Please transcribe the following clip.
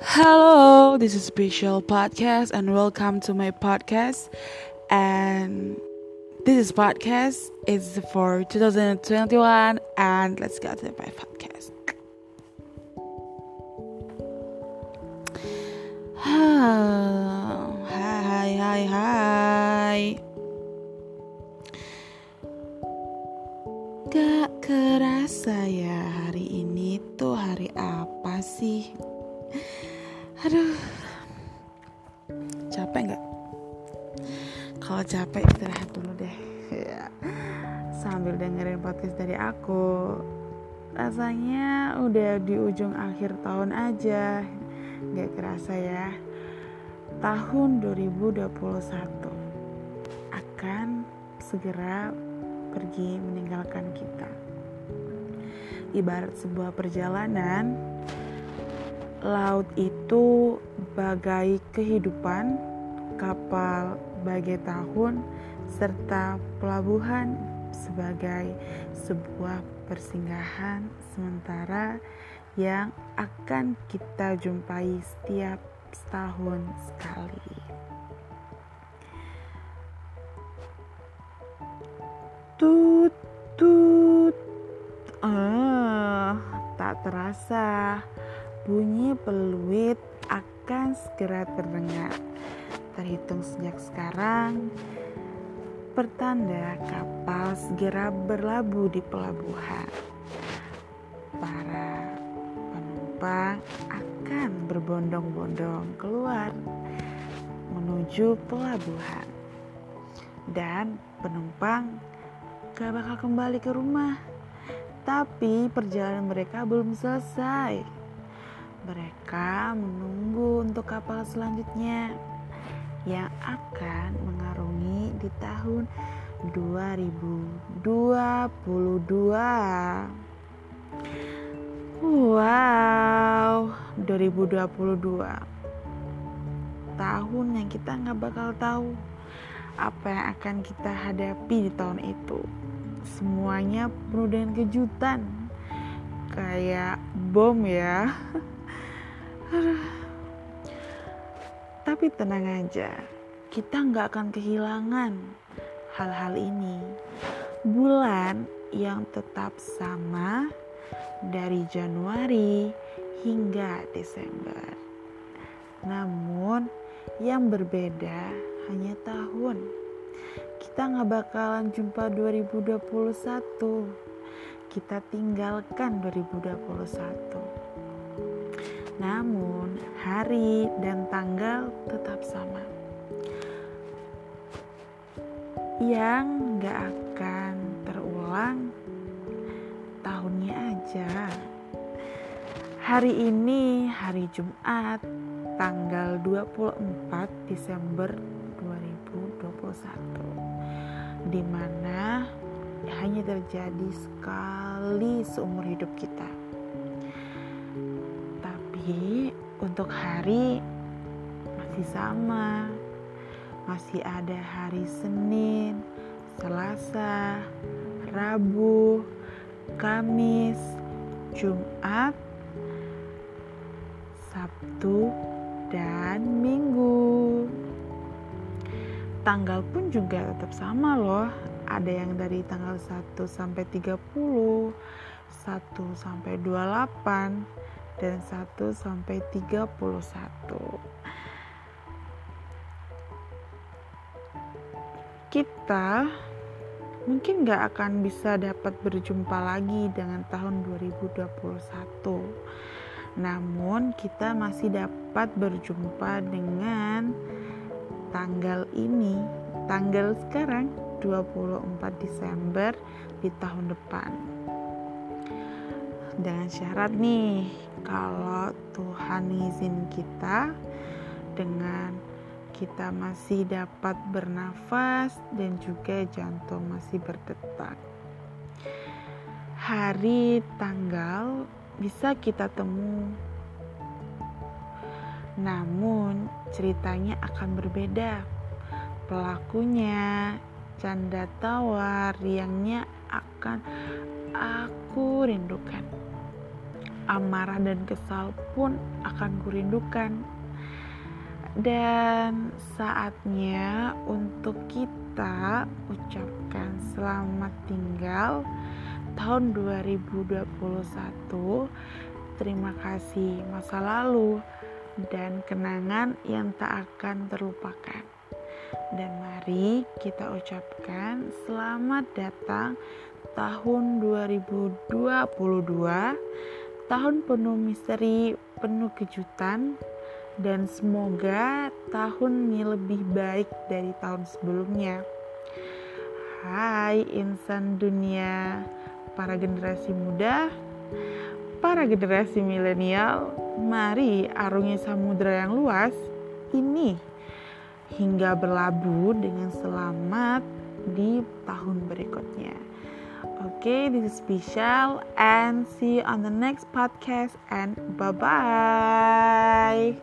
Hello, this is Special Podcast, and welcome to my podcast. And this is podcast is for 2021, and let's get to my podcast. Hai, hai, hai. Gak kerasa ya hari ini tuh hari apa sih? Aduh, capek nggak? Kalau capek istirahat dulu deh. Ya. Sambil dengerin podcast dari aku. Rasanya udah di ujung akhir tahun aja. Gak kerasa ya. Tahun 2021 akan segera pergi meninggalkan kita. Ibarat sebuah perjalanan, laut itu bagai kehidupan, kapal bagai tahun, serta pelabuhan sebagai sebuah persinggahan sementara yang akan kita jumpai setiap setahun sekali. Tut tut. Ah, tak terasa bunyi peluit akan segera terdengar. Terhitung sejak sekarang, pertanda kapal segera berlabuh di pelabuhan. Para penumpang akan berbondong-bondong keluar menuju pelabuhan. Dan penumpang gak bakal kembali ke rumah. Tapi perjalanan mereka belum selesai. Mereka menunggu untuk kapal selanjutnya yang akan mengarungi di tahun 2022. Wow, 2022 tahun yang kita nggak bakal tahu apa yang akan kita hadapi di tahun itu. Semuanya penuh dengan kejutan, kayak bom ya. Tapi tenang aja, kita nggak akan kehilangan hal-hal ini. Bulan yang tetap sama dari Januari hingga Desember. Namun yang berbeda hanya tahun. Kita nggak bakalan jumpa 2021. Kita tinggalkan 2021. Namun hari dan tanggal tetap sama. Yang nggak akan terulang tahunnya aja. Hari ini hari Jumat tanggal 24 Desember 2021 di mana hanya terjadi sekali seumur hidup kita. Tapi untuk hari masih sama. Masih ada hari Senin, Selasa, Rabu, Kamis, Jumat, Sabtu, dan Minggu. Tanggal pun juga tetap sama loh. Ada yang dari tanggal 1 sampai 30, 1 sampai 28, dan 1 sampai 31. Kita mungkin gak akan bisa dapat berjumpa lagi dengan tahun 2021 namun kita masih dapat berjumpa dengan tanggal ini tanggal sekarang 24 Desember di tahun depan dengan syarat nih kalau Tuhan izin kita dengan kita masih dapat bernafas dan juga jantung masih berdetak. Hari tanggal bisa kita temu. Namun ceritanya akan berbeda. Pelakunya, canda tawa, riangnya akan aku rindukan. Amarah dan kesal pun akan kurindukan. Dan saatnya untuk kita ucapkan selamat tinggal tahun 2021. Terima kasih masa lalu dan kenangan yang tak akan terlupakan. Dan mari kita ucapkan selamat datang tahun 2022, tahun penuh misteri, penuh kejutan, dan semoga tahun ini lebih baik dari tahun sebelumnya. Hai insan dunia, para generasi muda, para generasi milenial, mari arungi samudera yang luas ini hingga berlabuh dengan selamat di tahun berikutnya. Okay, this is special and see you on the next podcast and bye bye.